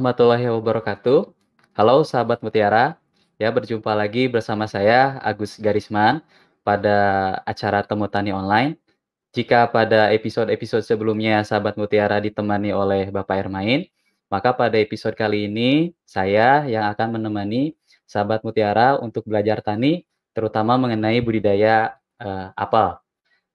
Warahmatullahi wabarakatuh. Halo sahabat Mutiara, ya berjumpa lagi bersama saya Agus Garisman pada acara Temu Tani Online. Jika pada episode-episode sebelumnya sahabat Mutiara ditemani oleh Bapak Ermain, maka pada episode kali ini saya yang akan menemani sahabat Mutiara untuk belajar tani, terutama mengenai budidaya uh, apel.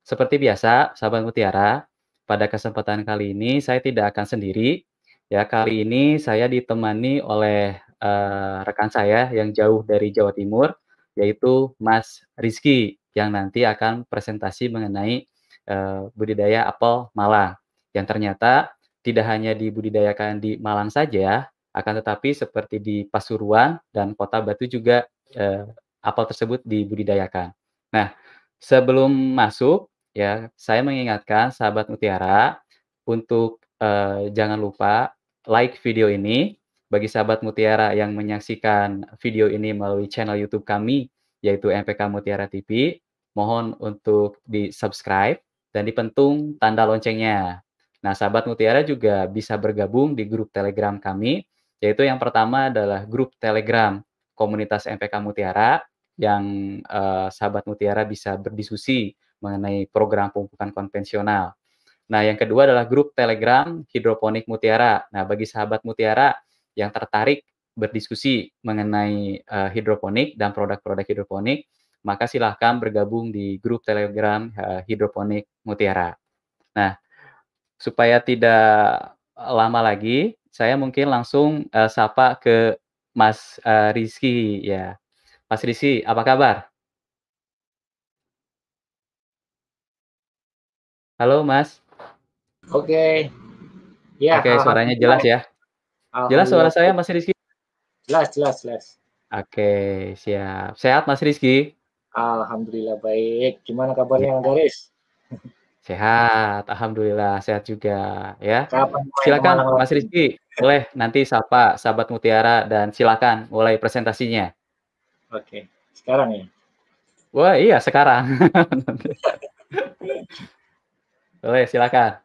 Seperti biasa, sahabat Mutiara, pada kesempatan kali ini saya tidak akan sendiri, Ya, kali ini saya ditemani oleh, eee, rekan saya yang jauh dari Jawa Timur, yaitu Mas Rizky, yang nanti akan presentasi mengenai, eee, budidaya apel Malang. Yang ternyata tidak hanya dibudidayakan di Malang saja, akan tetapi seperti di Pasuruan dan Kota Batu juga, eee, apel tersebut dibudidayakan. Nah, sebelum masuk, ya, saya mengingatkan sahabat mutiara untuk, eee, jangan lupa like video ini. Bagi sahabat Mutiara yang menyaksikan video ini melalui channel YouTube kami, yaitu MPK Mutiara TV, mohon untuk di-subscribe dan dipentung tanda loncengnya. Nah, sahabat Mutiara juga bisa bergabung di grup Telegram kami, yaitu yang pertama adalah grup Telegram komunitas MPK Mutiara, yang uh, sahabat Mutiara bisa berdiskusi mengenai program pemupukan konvensional. Nah, yang kedua adalah grup Telegram Hidroponik Mutiara. Nah, bagi sahabat Mutiara yang tertarik berdiskusi mengenai uh, hidroponik dan produk-produk hidroponik, maka silahkan bergabung di grup Telegram uh, Hidroponik Mutiara. Nah, supaya tidak lama lagi, saya mungkin langsung uh, sapa ke Mas uh, Rizky ya. Mas Rizky, apa kabar? Halo, Mas. Oke. Ya. Oke, suaranya jelas ya. Jelas suara saya Mas Rizky? Jelas, jelas, jelas. Oke, siap. Sehat Mas Rizky? Alhamdulillah baik. Gimana kabarnya yang Garis? Sehat, alhamdulillah sehat juga ya. Kapan silakan Mas Rizky, boleh nanti sapa sahabat Mutiara dan silakan mulai presentasinya. Oke, sekarang ya. Wah iya sekarang. boleh silakan.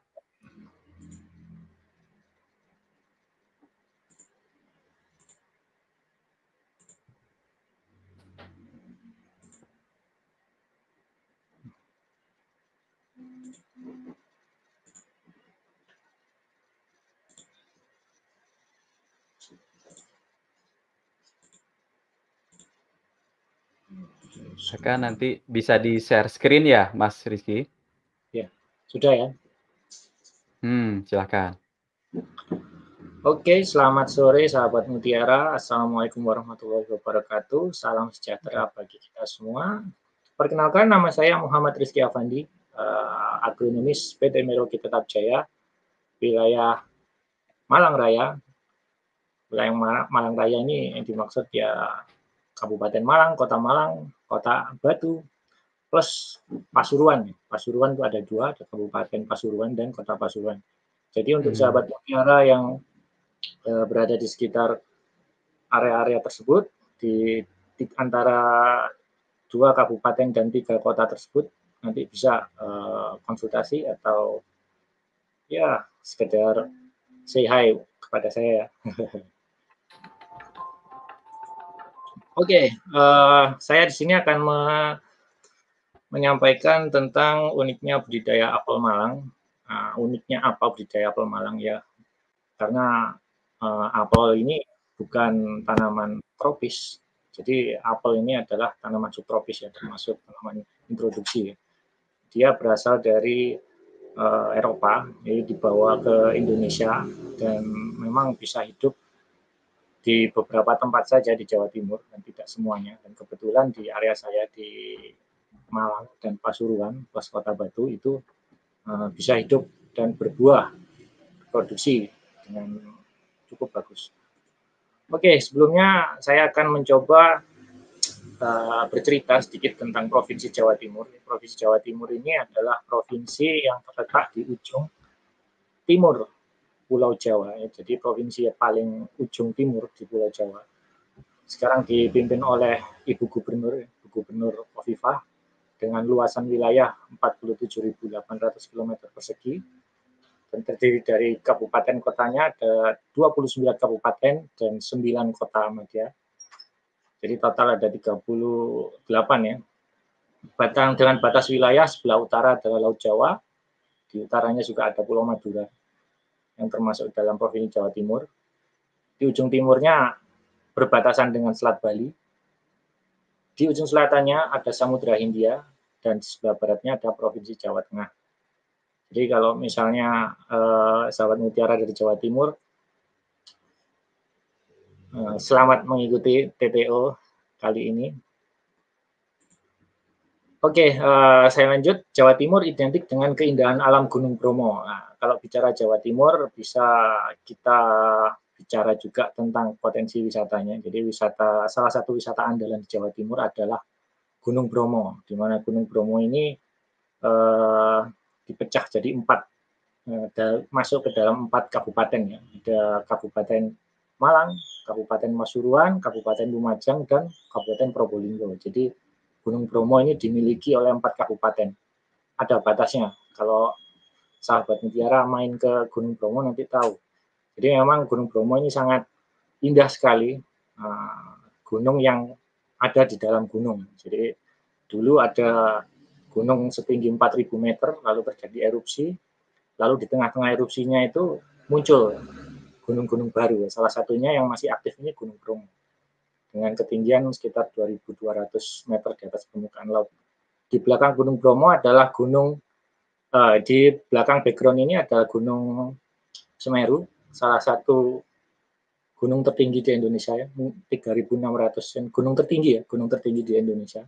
Maka nanti bisa di-share screen ya, Mas Rizky? Ya, sudah ya. Hmm, silakan. Oke, selamat sore sahabat Mutiara. Assalamualaikum warahmatullahi wabarakatuh. Salam sejahtera bagi kita semua. Perkenalkan, nama saya Muhammad Rizky Avandi, uh, agronomis PT Merauke Tetap Jaya, wilayah Malang Raya. Wilayah Malang Raya ini yang dimaksud ya Kabupaten Malang, Kota Malang, Kota Batu, plus Pasuruan. Pasuruan itu ada dua, ada Kabupaten Pasuruan dan Kota Pasuruan. Jadi untuk hmm. sahabat Mutiara yang e, berada di sekitar area-area tersebut, di, di antara dua kabupaten dan tiga kota tersebut, nanti bisa e, konsultasi atau ya sekedar say hi kepada saya. Oke, okay, uh, eh, saya di sini akan me menyampaikan tentang uniknya budidaya apel Malang. Uh, uniknya apa budidaya apel Malang ya? Karena uh, apel ini bukan tanaman tropis, jadi apel ini adalah tanaman subtropis ya, termasuk tanaman introduksi. Dia berasal dari uh, Eropa, jadi dibawa ke Indonesia dan memang bisa hidup di beberapa tempat saja di Jawa Timur dan tidak semuanya. Dan kebetulan di area saya di Malang dan Pasuruan, plus Kota Batu itu uh, bisa hidup dan berbuah produksi dengan cukup bagus. Oke, sebelumnya saya akan mencoba uh, bercerita sedikit tentang Provinsi Jawa Timur. Provinsi Jawa Timur ini adalah provinsi yang terletak di ujung timur Pulau Jawa, ya, jadi provinsi yang paling ujung timur di Pulau Jawa. Sekarang dipimpin oleh Ibu Gubernur, Ibu Gubernur Kofifah, dengan luasan wilayah 47.800 km persegi, dan terdiri dari kabupaten kotanya ada 29 kabupaten dan 9 kota media. Jadi total ada 38 ya. Batang dengan batas wilayah sebelah utara adalah Laut Jawa, di utaranya juga ada Pulau Madura yang termasuk dalam Provinsi Jawa Timur. Di ujung timurnya berbatasan dengan Selat Bali. Di ujung selatannya ada Samudra Hindia dan di sebelah baratnya ada Provinsi Jawa Tengah. Jadi kalau misalnya eh, sahabat mutiara dari Jawa Timur, eh, selamat mengikuti TTO kali ini. Oke, uh, saya lanjut. Jawa Timur identik dengan keindahan alam Gunung Bromo. Nah, kalau bicara Jawa Timur, bisa kita bicara juga tentang potensi wisatanya. Jadi wisata salah satu wisata andalan di Jawa Timur adalah Gunung Bromo, di mana Gunung Bromo ini uh, dipecah jadi empat, uh, masuk ke dalam empat kabupaten ya. Ada Kabupaten Malang, Kabupaten Masuruan, Kabupaten Lumajang, dan Kabupaten Probolinggo. Jadi Gunung Bromo ini dimiliki oleh empat kabupaten. Ada batasnya. Kalau sahabat Mutiara main ke Gunung Bromo nanti tahu. Jadi memang Gunung Bromo ini sangat indah sekali. Uh, gunung yang ada di dalam gunung. Jadi dulu ada gunung setinggi 4000 meter lalu terjadi erupsi. Lalu di tengah-tengah erupsinya itu muncul gunung-gunung baru. Salah satunya yang masih aktif ini Gunung Bromo dengan ketinggian sekitar 2.200 meter di atas permukaan laut. Di belakang Gunung Bromo adalah gunung, uh, di belakang background ini adalah Gunung Semeru, salah satu gunung tertinggi di Indonesia ya, 3.600 gunung tertinggi ya, gunung tertinggi di Indonesia,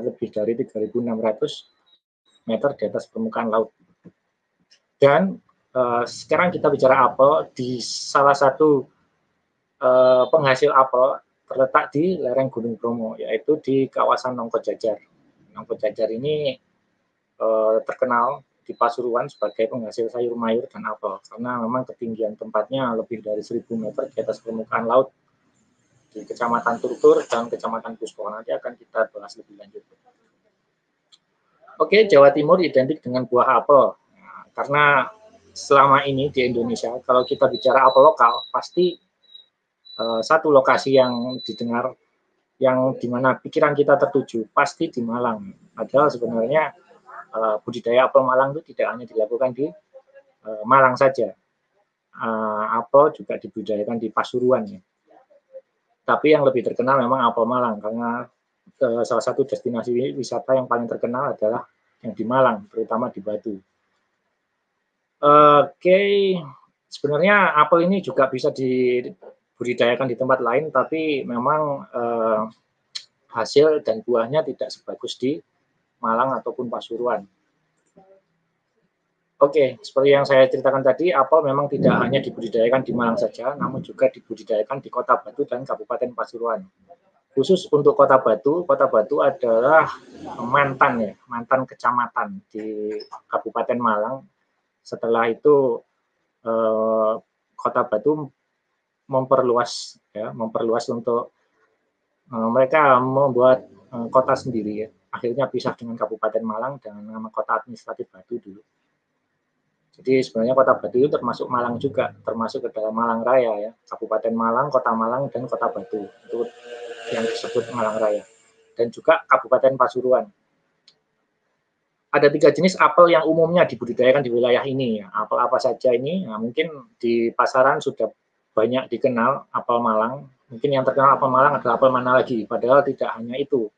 lebih dari 3.600 meter di atas permukaan laut. Dan uh, sekarang kita bicara apel di salah satu eh, penghasil apel terletak di lereng Gunung Bromo, yaitu di kawasan Nongko Jajar. Nongko Jajar ini eh, terkenal di Pasuruan sebagai penghasil sayur mayur dan apel, karena memang ketinggian tempatnya lebih dari 1000 meter di atas permukaan laut di Kecamatan Turtur dan Kecamatan Puspo. Nanti akan kita bahas lebih lanjut. Oke, Jawa Timur identik dengan buah apel. Nah, karena selama ini di Indonesia, kalau kita bicara apel lokal, pasti uh, satu lokasi yang didengar yang di mana pikiran kita tertuju pasti di Malang. Padahal sebenarnya uh, budidaya apel Malang itu tidak hanya dilakukan di uh, Malang saja. Uh, apel juga dibudidayakan di Pasuruan ya. Tapi yang lebih terkenal memang apel Malang karena uh, salah satu destinasi wisata yang paling terkenal adalah yang di Malang, terutama di Batu. Oke, okay. sebenarnya apel ini juga bisa di budidayakan di tempat lain, tapi memang eh, hasil dan buahnya tidak sebagus di Malang ataupun Pasuruan. Oke, seperti yang saya ceritakan tadi, apel memang tidak hanya dibudidayakan di Malang saja, namun juga dibudidayakan di Kota Batu dan Kabupaten Pasuruan. Khusus untuk Kota Batu, Kota Batu adalah mantan ya, mantan kecamatan di Kabupaten Malang. Setelah itu eh, Kota Batu memperluas ya memperluas untuk uh, mereka membuat uh, kota sendiri ya akhirnya pisah dengan Kabupaten Malang dengan nama kota administratif Batu dulu jadi sebenarnya kota Batu itu termasuk Malang juga termasuk ke dalam Malang Raya ya Kabupaten Malang Kota Malang dan Kota Batu itu yang disebut Malang Raya dan juga Kabupaten Pasuruan ada tiga jenis apel yang umumnya dibudidayakan di wilayah ini. Ya. Apel apa saja ini? Nah, mungkin di pasaran sudah banyak dikenal apel Malang. Mungkin yang terkenal apel Malang adalah apel mana lagi, padahal tidak hanya itu.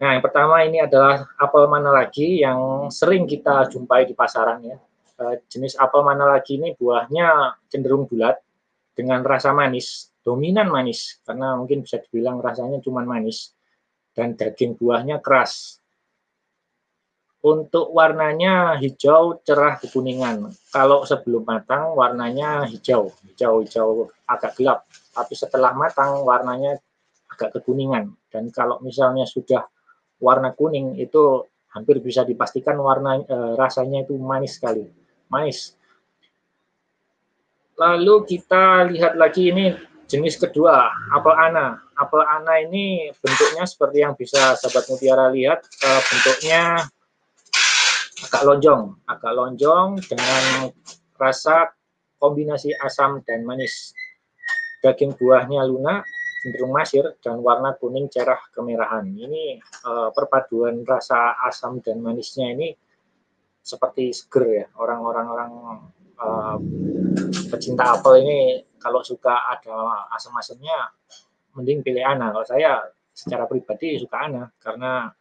Nah, yang pertama ini adalah apel mana lagi yang sering kita jumpai di pasaran ya. Eh, jenis apel mana lagi ini buahnya cenderung bulat dengan rasa manis, dominan manis karena mungkin bisa dibilang rasanya cuma manis dan daging buahnya keras untuk warnanya hijau cerah kekuningan. Kalau sebelum matang warnanya hijau, hijau-hijau agak gelap. Tapi setelah matang warnanya agak kekuningan. Dan kalau misalnya sudah warna kuning itu hampir bisa dipastikan warna e, rasanya itu manis sekali. Manis. Lalu kita lihat lagi ini jenis kedua, apel ana. Apel ana ini bentuknya seperti yang bisa sahabat mutiara lihat, e, bentuknya agak lonjong, agak lonjong dengan rasa kombinasi asam dan manis. Daging buahnya lunak, cenderung masir dan warna kuning cerah kemerahan. Ini uh, perpaduan rasa asam dan manisnya ini seperti seger ya. Orang-orang orang uh, pecinta apel ini kalau suka ada asam-asamnya mending pilih Ana. Kalau saya secara pribadi suka Ana karena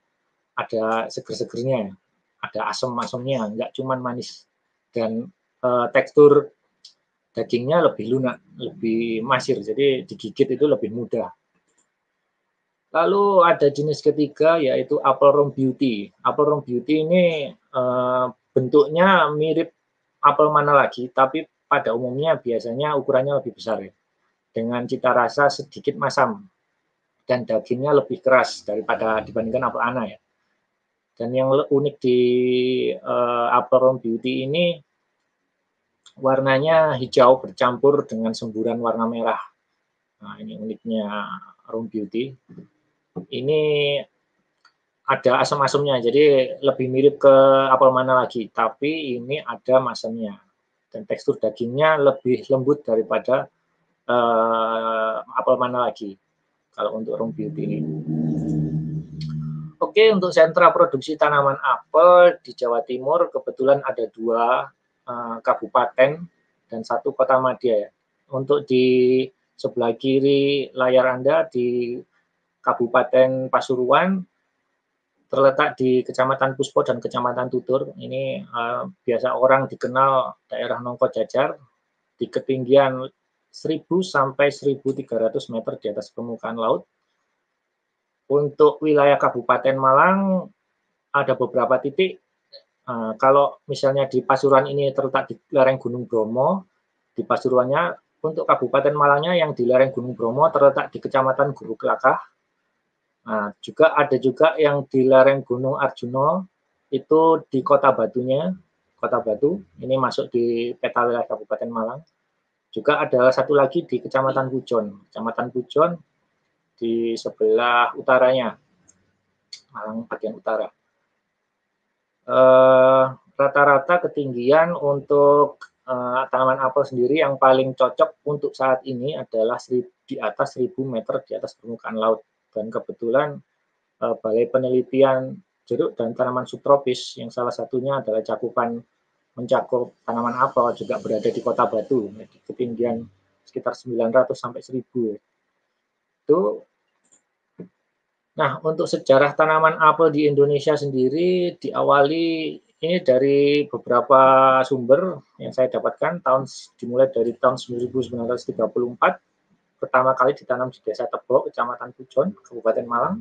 ada seger-segernya, ada asam-asamnya, nggak cuman manis dan uh, tekstur dagingnya lebih lunak, lebih masir, jadi digigit itu lebih mudah. Lalu ada jenis ketiga yaitu apple rom beauty. Apple rom beauty ini e, bentuknya mirip apel mana lagi, tapi pada umumnya biasanya ukurannya lebih besar ya. Dengan cita rasa sedikit masam dan dagingnya lebih keras daripada dibandingkan apel ana ya. Dan yang unik di uh, apple rom beauty ini warnanya hijau bercampur dengan semburan warna merah. Nah, ini uniknya Room Beauty. Ini ada asam-asamnya, jadi lebih mirip ke apel mana lagi, tapi ini ada masamnya. Dan tekstur dagingnya lebih lembut daripada uh, apel mana lagi, kalau untuk Room Beauty ini. Oke, untuk sentra produksi tanaman apel di Jawa Timur kebetulan ada dua, Eh, kabupaten dan satu kota madya. Untuk di sebelah kiri layar Anda di Kabupaten Pasuruan terletak di Kecamatan Puspo dan Kecamatan Tutur. Ini uh, biasa orang dikenal daerah Nongko Jajar di ketinggian 1000 sampai 1300 meter di atas permukaan laut. Untuk wilayah Kabupaten Malang ada beberapa titik Nah, kalau misalnya di Pasuruan ini terletak di lereng Gunung Bromo, di Pasuruannya untuk Kabupaten Malangnya yang di lereng Gunung Bromo terletak di Kecamatan Guru Kelakah. Nah, juga ada juga yang di lereng Gunung Arjuno itu di Kota Batunya, Kota Batu. Ini masuk di peta wilayah Kabupaten Malang. Juga ada satu lagi di Kecamatan Pujon, Kecamatan Pujon di sebelah utaranya, Malang bagian utara. Eh, rata-rata uh, ketinggian untuk uh, tanaman apel sendiri yang paling cocok untuk saat ini adalah di atas 1000 meter di atas permukaan laut. Dan kebetulan uh, Balai Penelitian Jeruk dan Tanaman Subtropis yang salah satunya adalah cakupan mencakup tanaman apel juga berada di Kota Batu, di ketinggian sekitar 900 sampai 1000. Itu Nah, untuk sejarah tanaman apel di Indonesia sendiri diawali ini dari beberapa sumber yang saya dapatkan tahun dimulai dari tahun 1934 pertama kali ditanam di Desa Tebo, Kecamatan Pujon, Kabupaten Malang.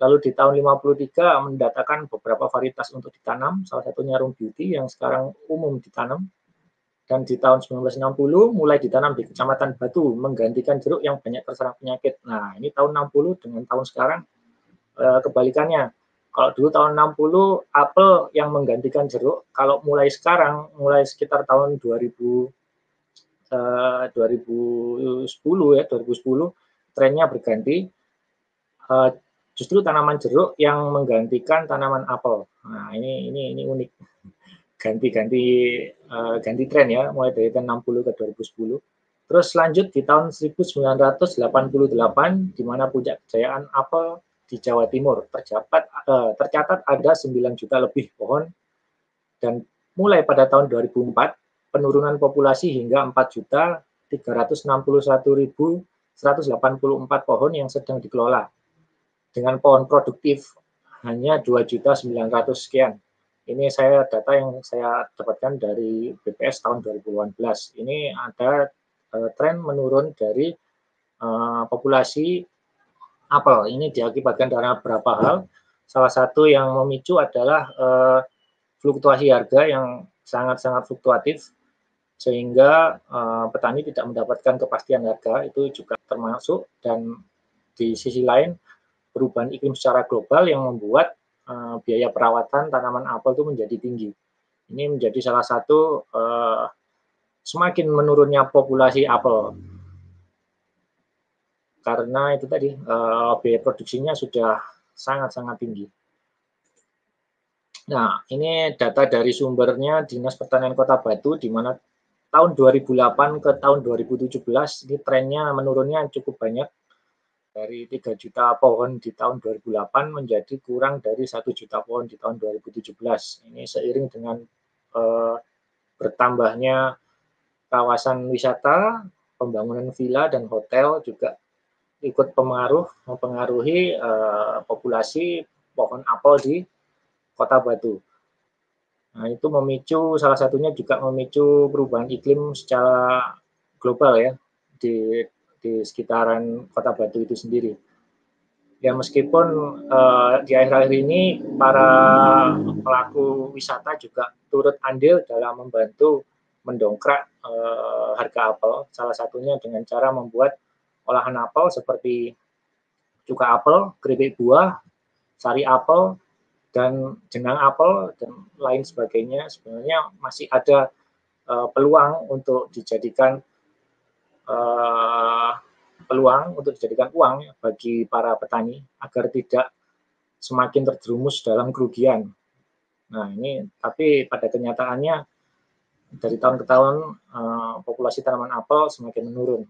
Lalu di tahun 53 mendatakan beberapa varietas untuk ditanam, salah satunya Room Beauty yang sekarang umum ditanam. Dan di tahun 1960 mulai ditanam di Kecamatan Batu, menggantikan jeruk yang banyak terserang penyakit. Nah, ini tahun 60 dengan tahun sekarang Eh, kebalikannya. Kalau dulu tahun 60 apel yang menggantikan jeruk, kalau mulai sekarang, mulai sekitar tahun 2000 eh, 2010 ya, 2010 trennya berganti. Eh, justru tanaman jeruk yang menggantikan tanaman apel. Nah, ini ini ini unik. Ganti-ganti uh, ganti tren ya, mulai dari tahun 60 ke 2010. Terus lanjut di tahun 1988 di mana puncak kejayaan apel di Jawa Timur tercatat uh, tercatat ada 9 juta lebih pohon dan mulai pada tahun 2004 penurunan populasi hingga 4 juta 361.184 pohon yang sedang dikelola dengan pohon produktif hanya 2 juta 900 sekian. Ini saya data yang saya dapatkan dari BPS tahun 2018. Ini ada uh, tren menurun dari uh, populasi apel. Ini diakibatkan karena beberapa hal. Salah satu yang memicu adalah uh, fluktuasi harga yang sangat-sangat fluktuatif sehingga uh, petani tidak mendapatkan kepastian harga itu juga termasuk dan di sisi lain perubahan iklim secara global yang membuat uh, biaya perawatan tanaman apel itu menjadi tinggi. Ini menjadi salah satu uh, semakin menurunnya populasi apel karena itu tadi uh, biaya produksinya sudah sangat-sangat tinggi. Nah, ini data dari sumbernya Dinas Pertanian Kota Batu, di mana tahun 2008 ke tahun 2017 ini trennya menurunnya cukup banyak dari 3 juta pohon di tahun 2008 menjadi kurang dari 1 juta pohon di tahun 2017. Ini seiring dengan eh, bertambahnya kawasan wisata, pembangunan villa dan hotel juga ikut pengaruh mempengaruhi eh, populasi pohon apel di Kota Batu. Nah, itu memicu salah satunya juga memicu perubahan iklim secara global ya di di sekitaran Kota Batu itu sendiri. Ya meskipun uh, di akhir-akhir ini para pelaku wisata juga turut andil dalam membantu mendongkrak uh, harga apel, salah satunya dengan cara membuat olahan apel seperti cuka apel, keripik buah, sari apel, dan jenang apel dan lain sebagainya sebenarnya masih ada uh, peluang untuk dijadikan uh, peluang untuk dijadikan uang bagi para petani agar tidak semakin terjerumus dalam kerugian. Nah ini tapi pada kenyataannya dari tahun ke tahun uh, populasi tanaman apel semakin menurun.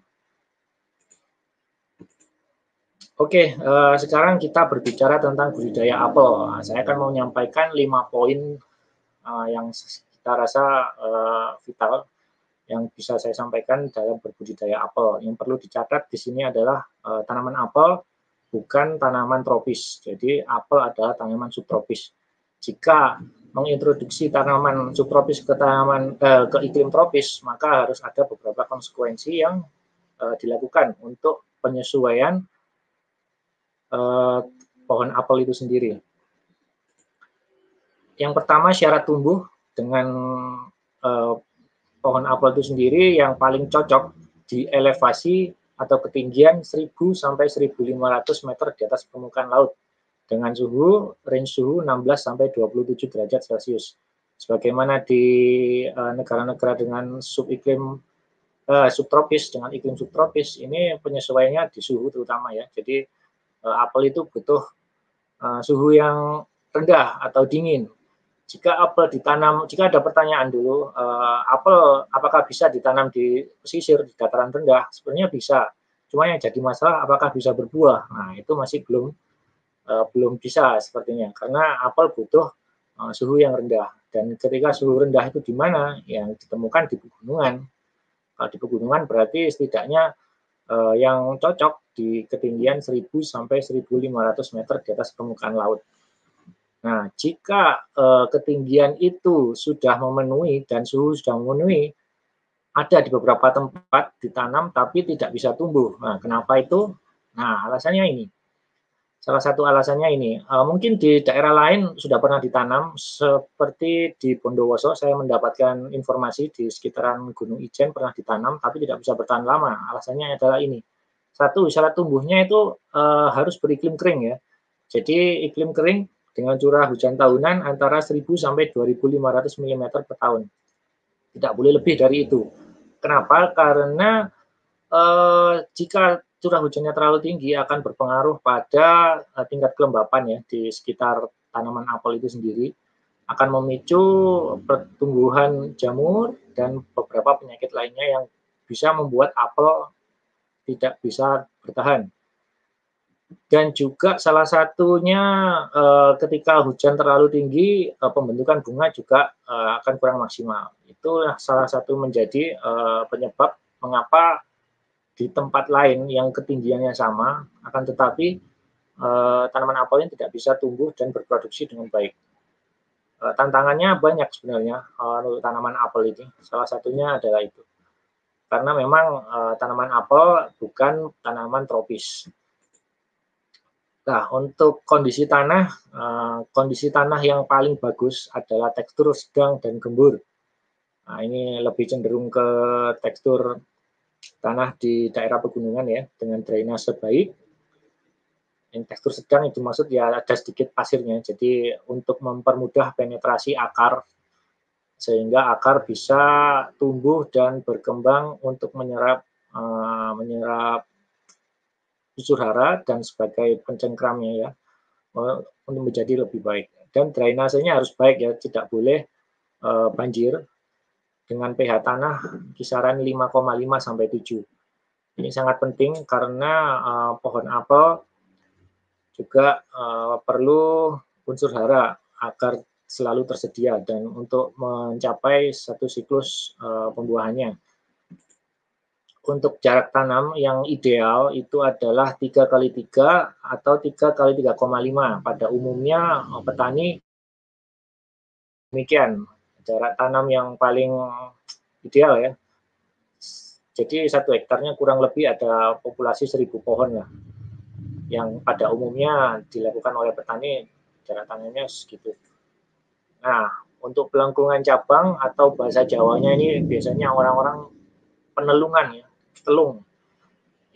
Oke, uh, sekarang kita berbicara tentang budidaya apel. Saya akan mau menyampaikan lima poin uh, yang kita rasa uh, vital yang bisa saya sampaikan dalam berbudidaya apel. Yang perlu dicatat di sini adalah uh, tanaman apel bukan tanaman tropis. Jadi apel adalah tanaman subtropis. Jika mengintroduksi tanaman subtropis ke tanaman uh, ke iklim tropis, maka harus ada beberapa konsekuensi yang uh, dilakukan untuk penyesuaian uh, pohon apel itu sendiri. Yang pertama syarat tumbuh dengan uh, pohon apel itu sendiri yang paling cocok di elevasi atau ketinggian 1000 sampai 1500 meter di atas permukaan laut dengan suhu range suhu 16 sampai 27 derajat Celcius. Sebagaimana di negara-negara uh, dengan subiklim uh, subtropis dengan iklim subtropis ini penyesuaiannya di suhu terutama ya. Jadi apel itu butuh uh, suhu yang rendah atau dingin. Jika apel ditanam, jika ada pertanyaan dulu, uh, apel apakah bisa ditanam di pesisir di dataran rendah? Sebenarnya bisa. Cuma yang jadi masalah apakah bisa berbuah? Nah, itu masih belum uh, belum bisa sepertinya karena apel butuh uh, suhu yang rendah. Dan ketika suhu rendah itu di mana? Yang ditemukan di pegunungan. Kalau di pegunungan berarti setidaknya uh, yang cocok di ketinggian 1000 sampai 1500 meter di atas permukaan laut. Nah, jika uh, ketinggian itu sudah memenuhi dan suhu sudah memenuhi, ada di beberapa tempat ditanam tapi tidak bisa tumbuh. Nah, kenapa itu? Nah, alasannya ini. Salah satu alasannya ini, uh, mungkin di daerah lain sudah pernah ditanam, seperti di Bondowoso, saya mendapatkan informasi di sekitaran Gunung Ijen pernah ditanam, tapi tidak bisa bertahan lama. Alasannya adalah ini, satu, syarat tumbuhnya itu uh, harus beriklim kering ya. Jadi iklim kering dengan curah hujan tahunan antara 1000 sampai 2500 mm per tahun. Tidak boleh lebih dari itu. Kenapa? Karena uh, jika curah hujannya terlalu tinggi akan berpengaruh pada uh, tingkat kelembapan ya di sekitar tanaman apel itu sendiri akan memicu pertumbuhan jamur dan beberapa penyakit lainnya yang bisa membuat apel tidak bisa bertahan. Dan juga salah satunya eh, ketika hujan terlalu tinggi, eh, pembentukan bunga juga eh, akan kurang maksimal. Itulah salah satu menjadi penyebab mengapa di tempat lain yang ketinggiannya sama, akan tetapi tanaman apel ini tidak bisa tumbuh dan berproduksi dengan baik. tantangannya banyak sebenarnya untuk tanaman apel ini. Salah satunya adalah itu karena memang uh, tanaman apel bukan tanaman tropis. Nah, untuk kondisi tanah, uh, kondisi tanah yang paling bagus adalah tekstur sedang dan gembur. Nah, ini lebih cenderung ke tekstur tanah di daerah pegunungan ya, dengan drainase baik. Yang tekstur sedang itu maksud ya ada sedikit pasirnya, jadi untuk mempermudah penetrasi akar sehingga akar bisa tumbuh dan berkembang untuk menyerap uh, menyerap unsur hara dan sebagai pencengkramnya ya untuk menjadi lebih baik dan drainasenya harus baik ya, tidak boleh uh, banjir dengan pH tanah kisaran 5,5 sampai 7. Ini sangat penting karena uh, pohon apel juga uh, perlu unsur hara agar selalu tersedia dan untuk mencapai satu siklus uh, pembuahannya untuk jarak tanam yang ideal itu adalah 3 kali 3 atau 3 kali 3,5. Pada umumnya eh, petani demikian jarak tanam yang paling ideal ya. Jadi satu hektarnya kurang lebih ada populasi 1000 pohon lah. Yang pada umumnya dilakukan oleh petani jarak tanamnya segitu. Nah, untuk pelengkungan cabang atau bahasa Jawanya ini biasanya orang-orang penelungan ya telung.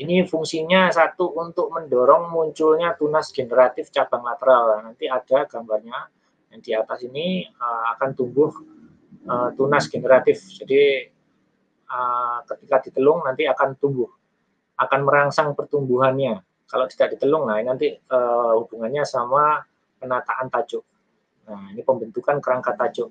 Ini fungsinya satu untuk mendorong munculnya tunas generatif cabang lateral. Nanti ada gambarnya yang di atas ini uh, akan tumbuh uh, tunas generatif. Jadi uh, ketika ditelung nanti akan tumbuh, akan merangsang pertumbuhannya. Kalau tidak ditelung, nah nanti hubungannya sama penataan tajuk. Nah ini pembentukan kerangka tajuk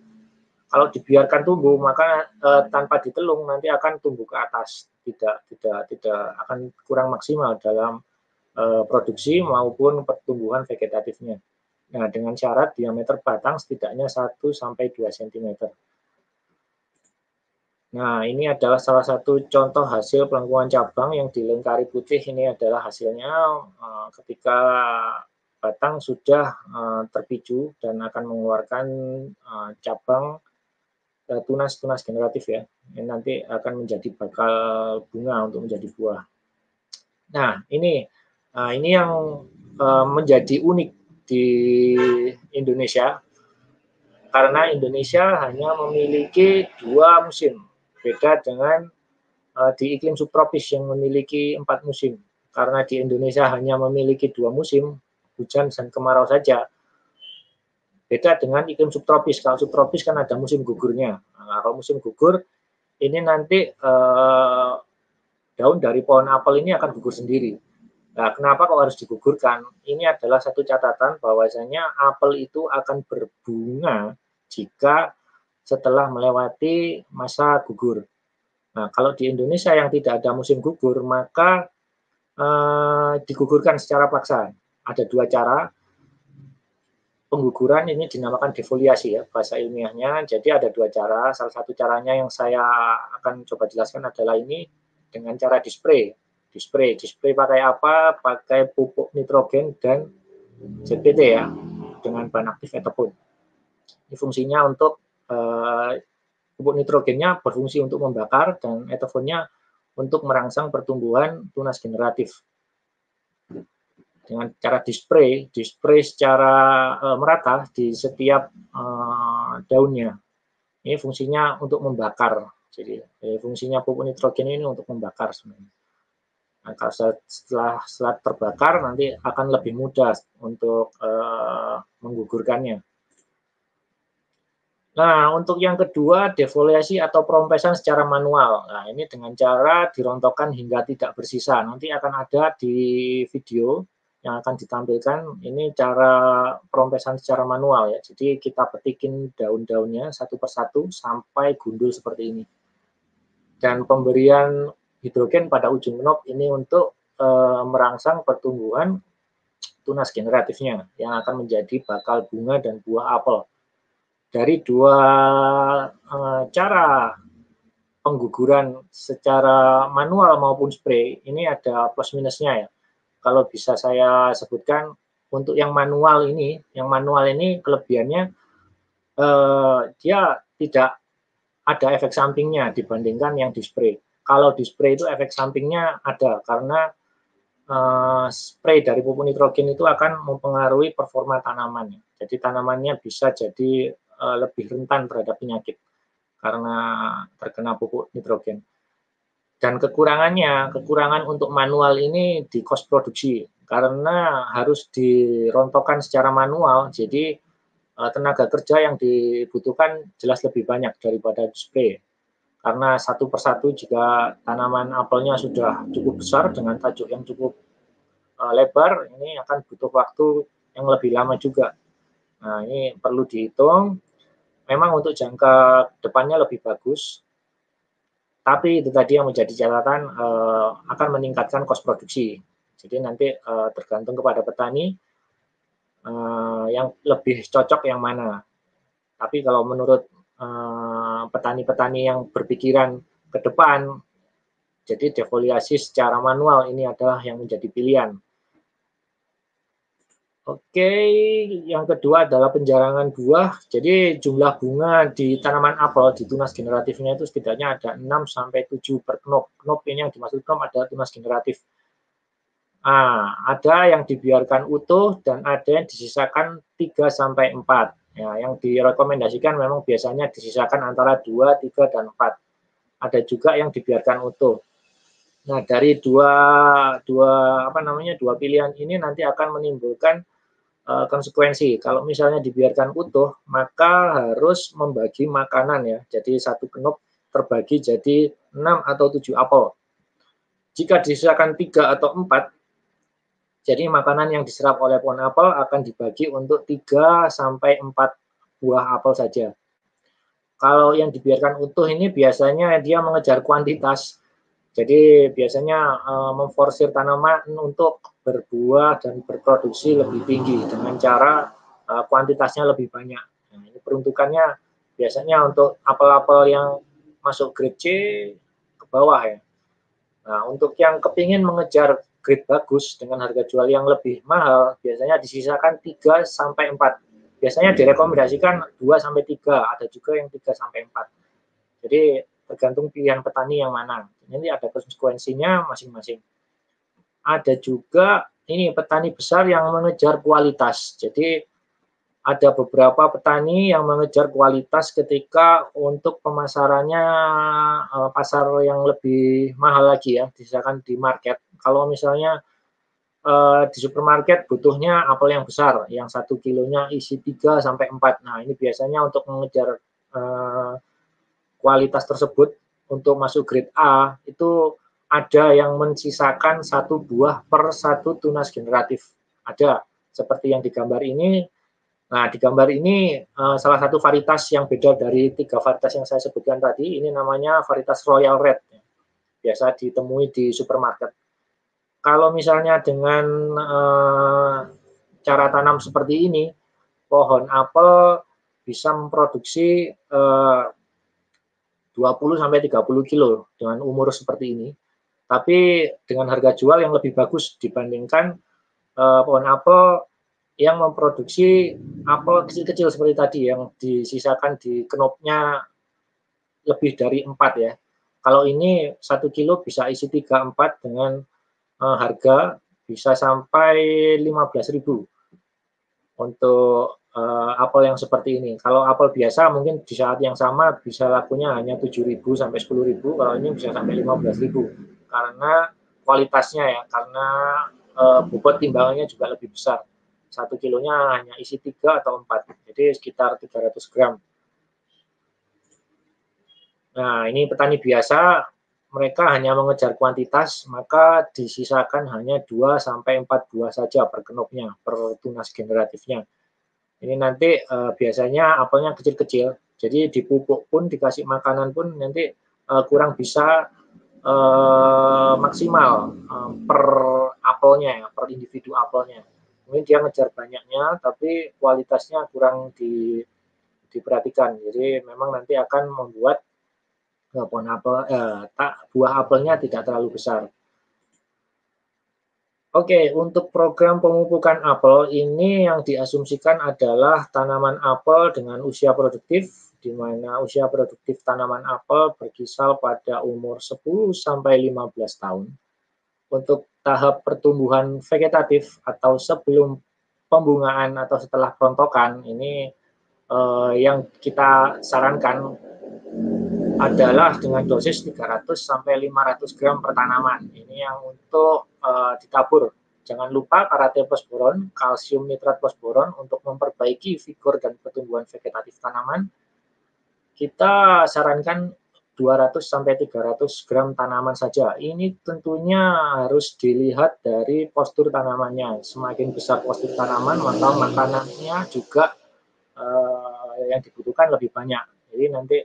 kalau dibiarkan tumbuh maka eh, tanpa ditelung nanti akan tumbuh ke atas tidak tidak tidak akan kurang maksimal dalam eh, produksi maupun pertumbuhan vegetatifnya. Nah, dengan syarat diameter batang setidaknya 1 sampai 2 cm. Nah, ini adalah salah satu contoh hasil pelengkungan cabang yang dilengkari putih. Ini adalah hasilnya uh, ketika batang sudah uh, terpicu dan akan mengeluarkan uh, cabang tunas-tunas generatif ya, yang nanti akan menjadi bakal bunga untuk menjadi buah. Nah, ini uh, ini yang uh, menjadi unik di Indonesia karena Indonesia hanya memiliki dua musim, beda dengan uh, di iklim subtropis yang memiliki empat musim. Karena di Indonesia hanya memiliki dua musim, hujan dan kemarau saja, Beda dengan iklim subtropis. Kalau subtropis kan ada musim gugurnya. Nah, kalau musim gugur, ini nanti eh, daun dari pohon apel ini akan gugur sendiri. Nah, kenapa kok harus digugurkan? Ini adalah satu catatan bahwasanya apel itu akan berbunga jika setelah melewati masa gugur. Nah, kalau di Indonesia yang tidak ada musim gugur, maka eh, digugurkan secara paksa. Ada dua cara pengguguran ini dinamakan defoliasi ya bahasa ilmiahnya. Jadi ada dua cara. Salah satu caranya yang saya akan coba jelaskan adalah ini dengan cara dispray. Dispray, dispray pakai apa? Pakai pupuk nitrogen dan ZPT ya dengan bahan aktif etopon. Ini fungsinya untuk uh, pupuk nitrogennya berfungsi untuk membakar dan etofonnya untuk merangsang pertumbuhan tunas generatif dengan cara dispray, dispray secara uh, merata di setiap uh, daunnya. Ini fungsinya untuk membakar. Jadi eh, fungsinya pupuk nitrogen ini untuk membakar sebenarnya. Nah, kalau setelah, setelah terbakar nanti akan lebih mudah untuk uh, menggugurkannya. Nah, untuk yang kedua, defoliasi atau perompesan secara manual. Nah, ini dengan cara dirontokkan hingga tidak bersisa. Nanti akan ada di video yang akan ditampilkan ini cara perompesan secara manual ya. Jadi kita petikin daun-daunnya satu persatu sampai gundul seperti ini. Dan pemberian hidrogen pada ujung knob ini untuk e, merangsang pertumbuhan tunas generatifnya yang akan menjadi bakal bunga dan buah apel. Dari dua e, cara pengguguran secara manual maupun spray ini ada plus minusnya ya kalau bisa saya sebutkan untuk yang manual ini, yang manual ini kelebihannya eh, dia tidak ada efek sampingnya dibandingkan yang display. Kalau display itu efek sampingnya ada karena eh, spray dari pupuk nitrogen itu akan mempengaruhi performa tanamannya. Jadi tanamannya bisa jadi eh, lebih rentan terhadap penyakit karena terkena pupuk nitrogen. Dan kekurangannya, kekurangan untuk manual ini di kos produksi karena harus dirontokkan secara manual. Jadi eh, tenaga kerja yang dibutuhkan jelas lebih banyak daripada display. Karena satu persatu jika tanaman apelnya sudah cukup besar dengan tajuk yang cukup eh, lebar, ini akan butuh waktu yang lebih lama juga. Nah, ini perlu dihitung. Memang untuk jangka depannya lebih bagus. Tapi itu tadi yang menjadi catatan eh, akan meningkatkan kos produksi. Jadi nanti eh, tergantung kepada petani eh, yang lebih cocok yang mana. Tapi kalau menurut petani-petani yang berpikiran ke depan, jadi defoliasi secara manual ini adalah yang menjadi pilihan. Oke, yang kedua adalah penjarangan buah. Jadi jumlah bunga di tanaman apel di tunas generatifnya itu setidaknya ada 6 sampai 7 per knop. Knop ini yang dimaksud knop adalah tunas generatif. Ah, ada yang dibiarkan utuh dan ada yang disisakan 3 sampai 4. Ya, yang direkomendasikan memang biasanya disisakan antara 2, 3 dan 4. Ada juga yang dibiarkan utuh. Nah, dari dua dua apa namanya? dua pilihan ini nanti akan menimbulkan uh, konsekuensi. Kalau misalnya dibiarkan utuh, maka harus membagi makanan ya. Jadi satu kenop terbagi jadi 6 atau 7 apel. Jika disisakan 3 atau 4, jadi makanan yang diserap oleh pohon apel akan dibagi untuk 3 sampai 4 buah apel saja. Kalau yang dibiarkan utuh ini biasanya dia mengejar kuantitas. Jadi biasanya uh, memforsir tanaman untuk berbuah dan berproduksi lebih tinggi dengan cara uh, kuantitasnya lebih banyak. Nah, ini peruntukannya biasanya untuk apel-apel yang masuk grade C ke bawah ya. Nah, untuk yang kepingin mengejar grade bagus dengan harga jual yang lebih mahal, biasanya disisakan 3 sampai 4. Biasanya direkomendasikan 2 sampai 3, ada juga yang 3 sampai 4. Jadi tergantung pilihan petani yang mana. Nanti ada konsekuensinya masing-masing ada juga ini petani besar yang mengejar kualitas. Jadi ada beberapa petani yang mengejar kualitas ketika untuk pemasarannya uh, pasar yang lebih mahal lagi ya, misalkan di market. Kalau misalnya uh, di supermarket butuhnya apel yang besar, yang satu kilonya isi 3 sampai 4. Nah, ini biasanya untuk mengejar uh, kualitas tersebut untuk masuk grade A itu ada yang mensisakan satu buah per satu tunas generatif. Ada seperti yang digambar ini. Nah, di gambar ini uh, salah satu varietas yang beda dari tiga varietas yang saya sebutkan tadi. Ini namanya varietas Royal Red. Biasa ditemui di supermarket. Kalau misalnya dengan uh, cara tanam seperti ini, pohon apel bisa memproduksi uh, 20 sampai 30 kilo dengan umur seperti ini tapi dengan harga jual yang lebih bagus dibandingkan uh, pohon apel yang memproduksi apel kecil-kecil seperti tadi yang disisakan di kenopnya lebih dari empat ya. Kalau ini satu kilo bisa isi tiga empat dengan uh, harga bisa sampai 15.000 untuk uh, apel yang seperti ini. Kalau apel biasa mungkin di saat yang sama bisa lakunya hanya 7.000 sampai 10.000, kalau ini bisa sampai 15.000 karena kualitasnya ya, karena e, bobot timbangannya juga lebih besar. Satu kilonya hanya isi tiga atau empat, jadi sekitar 300 gram. Nah, ini petani biasa, mereka hanya mengejar kuantitas, maka disisakan hanya 2 sampai 4 buah saja per kenopnya, per tunas generatifnya. Ini nanti e, biasanya apelnya kecil-kecil, jadi dipupuk pun, dikasih makanan pun nanti e, kurang bisa uh, maksimal uh, per apelnya ya, per individu apelnya. Mungkin dia ngejar banyaknya, tapi kualitasnya kurang di, diperhatikan. Jadi memang nanti akan membuat uh, pohon apel, eh, tak buah apelnya tidak terlalu besar. Oke, untuk program pemupukan apel ini yang diasumsikan adalah tanaman apel dengan usia produktif di mana usia produktif tanaman apel berkisar pada umur 10 sampai 15 tahun. Untuk tahap pertumbuhan vegetatif atau sebelum pembungaan atau setelah perontokan ini eh, yang kita sarankan adalah dengan dosis 300 sampai 500 gram per tanaman. Ini yang untuk eh, ditabur. Jangan lupa karate fosboron, kalsium nitrat fosboron untuk memperbaiki figur dan pertumbuhan vegetatif tanaman kita sarankan 200 sampai 300 gram tanaman saja. Ini tentunya harus dilihat dari postur tanamannya. Semakin besar postur tanaman, maka makanannya juga uh, yang dibutuhkan lebih banyak. Jadi nanti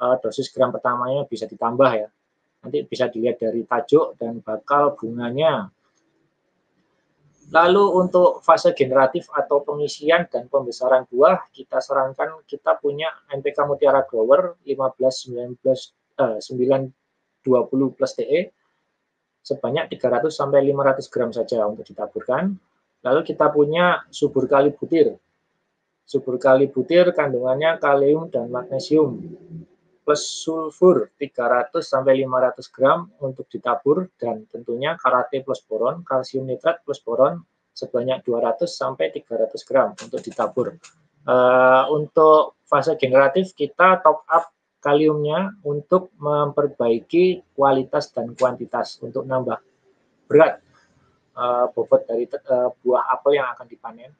uh, dosis gram pertamanya bisa ditambah ya. Nanti bisa dilihat dari tajuk dan bakal bunganya. Lalu untuk fase generatif atau pengisian dan pembesaran buah, kita sarankan kita punya NPK Mutiara Grower 15 19 eh, 920 plus TE sebanyak 300 sampai 500 gram saja untuk ditaburkan. Lalu kita punya subur kali butir. Subur kali butir kandungannya kalium dan magnesium plus sulfur 300 sampai 500 gram untuk ditabur dan tentunya karate plus boron, kalsium nitrat plus boron sebanyak 200 sampai 300 gram untuk ditabur. Uh, untuk fase generatif kita top up kaliumnya untuk memperbaiki kualitas dan kuantitas untuk nambah berat uh, bobot dari uh, buah apel yang akan dipanen.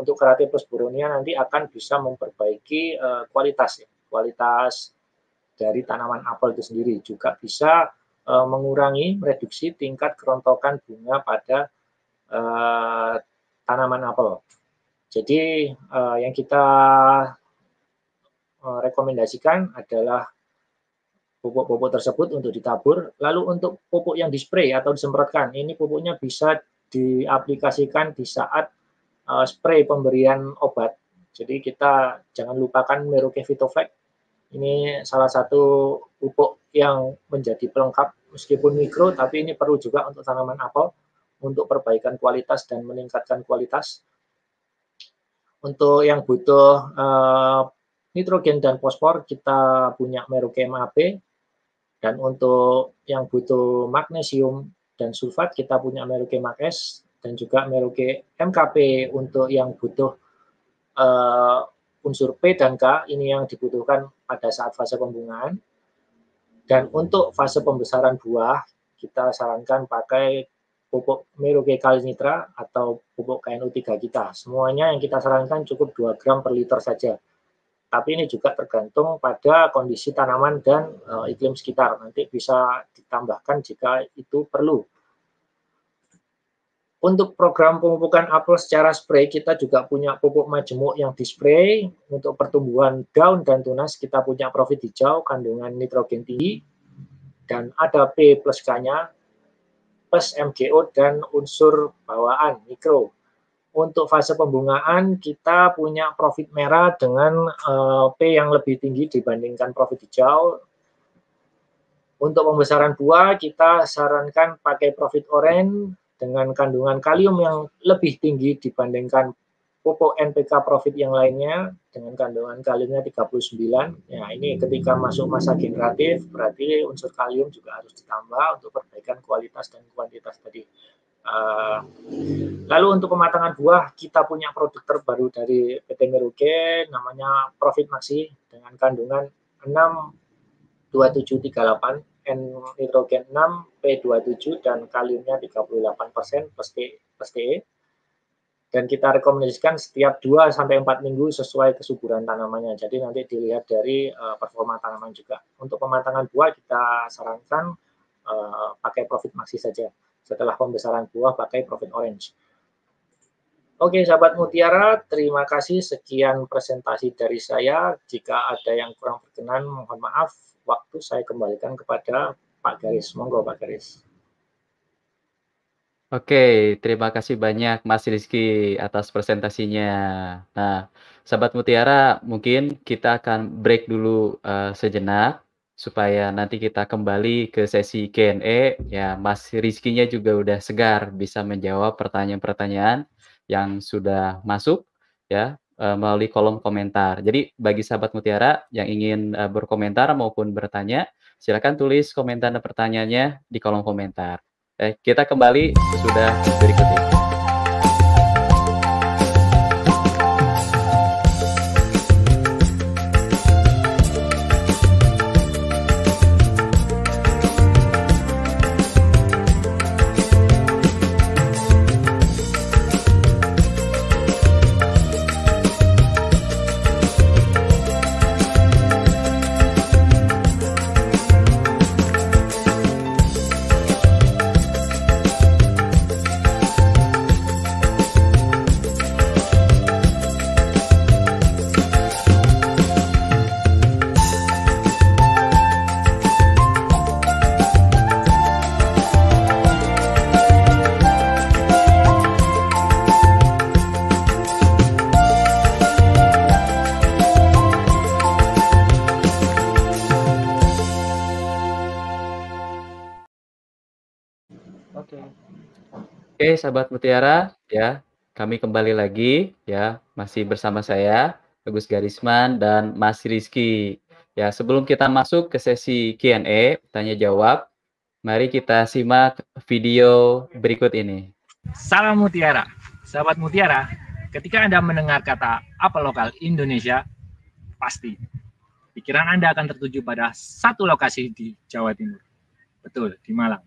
Untuk karate plus boronia nanti akan bisa memperbaiki uh, kualitas ya, kualitas dari tanaman apel itu sendiri juga bisa uh, mengurangi mereduksi tingkat kerontokan bunga pada uh, tanaman apel. Jadi uh, yang kita uh, rekomendasikan adalah pupuk-pupuk tersebut untuk ditabur. Lalu untuk pupuk yang dispray atau disemprotkan, ini pupuknya bisa diaplikasikan di saat uh, spray pemberian obat. Jadi kita jangan lupakan Merauke Vitoflex ini salah satu pupuk yang menjadi pelengkap meskipun mikro, tapi ini perlu juga untuk tanaman apel untuk perbaikan kualitas dan meningkatkan kualitas. Untuk yang butuh uh, nitrogen dan fosfor, kita punya Merochem AP. Dan untuk yang butuh magnesium dan sulfat, kita punya Merochem S dan juga Merochem MKP untuk yang butuh uh, unsur P dan K ini yang dibutuhkan pada saat fase pembungaan. Dan untuk fase pembesaran buah, kita sarankan pakai pupuk Meroke Kalinitra atau pupuk KNU3 kita. Semuanya yang kita sarankan cukup 2 gram per liter saja. Tapi ini juga tergantung pada kondisi tanaman dan uh, iklim sekitar. Nanti bisa ditambahkan jika itu perlu. Untuk program pemupukan apel secara spray, kita juga punya pupuk majemuk yang dispray. Untuk pertumbuhan daun dan tunas, kita punya profit hijau, kandungan nitrogen tinggi, dan ada P plus K-nya, plus MGO dan unsur bawaan mikro. Untuk fase pembungaan, kita punya profit merah dengan uh, P yang lebih tinggi dibandingkan profit hijau. Untuk pembesaran buah, kita sarankan pakai profit orange, dengan kandungan kalium yang lebih tinggi dibandingkan pupuk NPK profit yang lainnya dengan kandungan kaliumnya 39. Ya, ini ketika masuk masa generatif berarti unsur kalium juga harus ditambah untuk perbaikan kualitas dan kuantitas tadi. Uh, lalu untuk pematangan buah kita punya produk terbaru dari PT Meruke namanya Profit Maxi dengan kandungan 62738 N nitrogen 6, P27 dan kaliumnya 38% plus TE. Dan kita rekomendasikan setiap 2 sampai 4 minggu sesuai kesuburan tanamannya. Jadi nanti dilihat dari uh, performa tanaman juga. Untuk pematangan buah kita sarankan uh, pakai Profit Maxi saja. Setelah pembesaran buah pakai Profit Orange. Oke, sahabat Mutiara, terima kasih sekian presentasi dari saya. Jika ada yang kurang berkenan, mohon maaf waktu saya kembalikan kepada Pak Garis. Monggo Pak Garis. Oke, terima kasih banyak Mas Rizky atas presentasinya. Nah, sahabat Mutiara, mungkin kita akan break dulu uh, sejenak supaya nanti kita kembali ke sesi Q&A. Ya, Mas Rizky-nya juga udah segar bisa menjawab pertanyaan-pertanyaan yang sudah masuk ya uh, melalui kolom komentar. Jadi bagi sahabat Mutiara yang ingin uh, berkomentar maupun bertanya, silakan tulis komentar dan pertanyaannya di kolom komentar. Eh, kita kembali sudah berikut. Sahabat Mutiara, ya, kami kembali lagi, ya, masih bersama saya, Agus Garisman dan Mas Rizky. Ya, sebelum kita masuk ke sesi Q&A, tanya jawab, mari kita simak video berikut ini. Salam Mutiara, sahabat Mutiara, ketika Anda mendengar kata apel lokal Indonesia, pasti pikiran Anda akan tertuju pada satu lokasi di Jawa Timur. Betul, di Malang.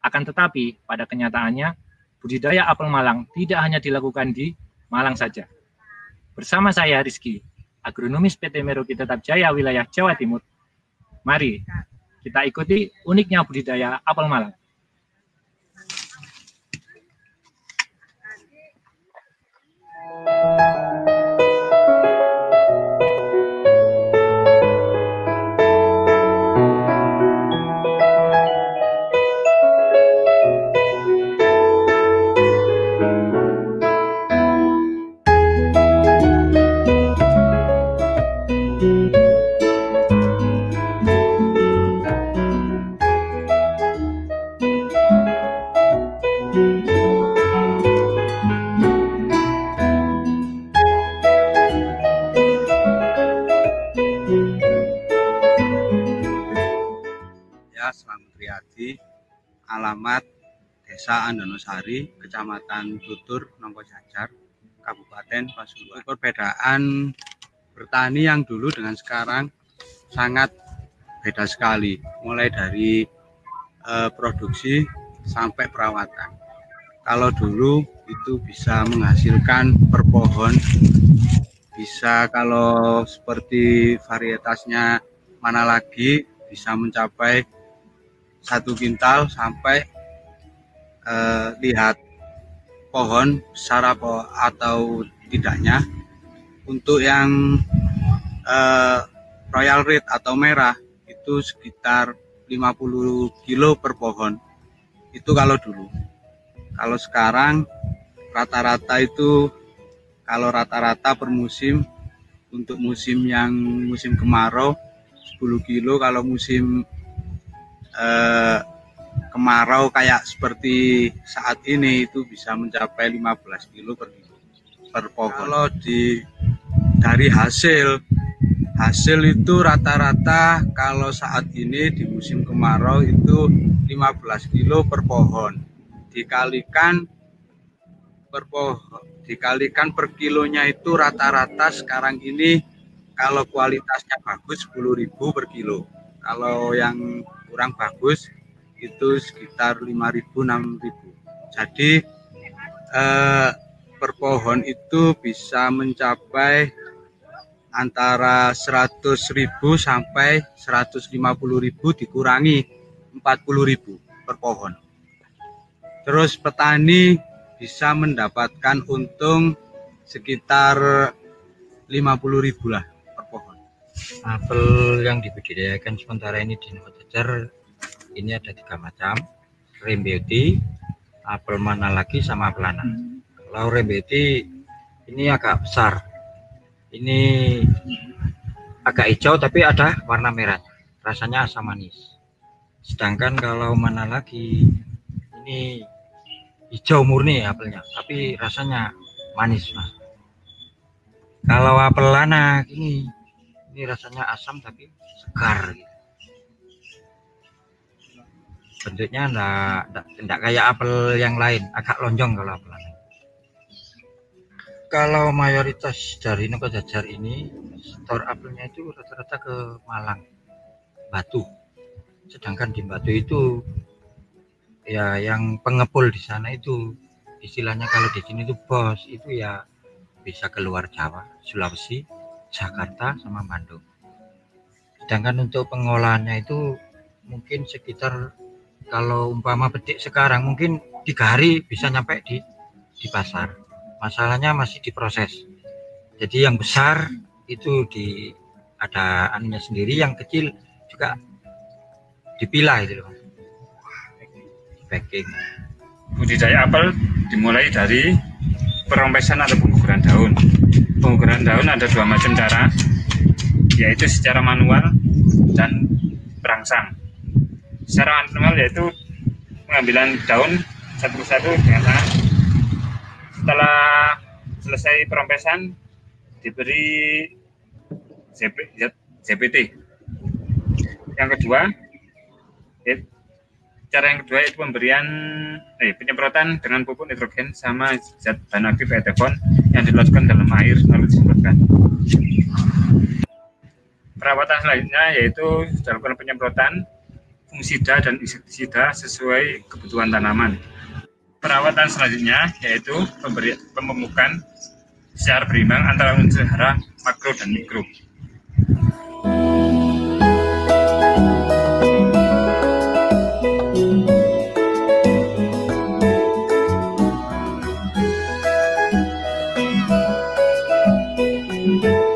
Akan tetapi, pada kenyataannya, budidaya apel Malang tidak hanya dilakukan di Malang saja. Bersama saya Rizky, agronomis PT Meruki Tetap Jaya wilayah Jawa Timur. Mari kita ikuti uniknya budidaya apel Malang. Desa Andonosari, Kecamatan Tutur, Nongko Jajar, Kabupaten Pasuruan. Perbedaan bertani yang dulu dengan sekarang sangat beda sekali, mulai dari eh, produksi sampai perawatan. Kalau dulu itu bisa menghasilkan per pohon, bisa kalau seperti varietasnya mana lagi bisa mencapai satu kintal sampai eh, lihat pohon besar apa atau tidaknya. Untuk yang eh, royal red atau merah itu sekitar 50 kilo per pohon. Itu kalau dulu. Kalau sekarang rata-rata itu kalau rata-rata per musim untuk musim yang musim kemarau 10 kilo. Kalau musim eh, kemarau kayak seperti saat ini itu bisa mencapai 15 kilo per per pohon. Kalau di dari hasil hasil itu rata-rata kalau saat ini di musim kemarau itu 15 kilo per pohon dikalikan per pohon dikalikan per kilonya itu rata-rata sekarang ini kalau kualitasnya bagus 10.000 per kilo kalau yang kurang bagus itu sekitar 5.000 6.000 jadi eh, per pohon itu bisa mencapai antara 100.000 sampai 150.000 dikurangi 40.000 per pohon. Terus petani bisa mendapatkan untung sekitar 50.000 lah per pohon. Apel yang dibudidayakan sementara ini di Nojajar ini ada tiga macam. Rain Beauty apel mana lagi sama pelana hmm. kalau Rain Beauty ini agak besar. Ini agak hijau tapi ada warna merah. Rasanya asam manis. Sedangkan kalau mana lagi ini hijau murni apelnya. Tapi rasanya manis mas. Kalau apel lana ini ini rasanya asam tapi segar gitu bentuknya enggak, enggak, kayak apel yang lain. Agak lonjong kalau apel lain kalau mayoritas dari Noko Jajar ini store apelnya itu rata-rata ke Malang. Batu. Sedangkan di Batu itu ya yang pengepul di sana itu istilahnya kalau di sini itu bos itu ya bisa keluar Jawa Sulawesi Jakarta sama Bandung. Sedangkan untuk pengolahannya itu mungkin sekitar kalau umpama petik sekarang mungkin tiga hari bisa nyampe di di pasar. Masalahnya masih diproses. Jadi yang besar itu di ada anunya sendiri yang kecil juga dipilah itu loh. Packing. Budidaya apel dimulai dari perompesan atau pengukuran daun. Pengukuran daun ada dua macam cara yaitu secara manual dan berangsang secara manual yaitu pengambilan daun satu persatu dengan tangan. Setelah selesai perompesan diberi ZP, ZPT. Yang kedua, cara yang kedua itu pemberian eh, penyemprotan dengan pupuk nitrogen sama zat bahan aktif etefon yang dilakukan dalam air lalu disemprotkan. Perawatan selanjutnya yaitu dilakukan penyemprotan fungisida dan insektisida sesuai kebutuhan tanaman. Perawatan selanjutnya yaitu pemberi, pememukan secara berimbang antara unsur hara makro dan mikro.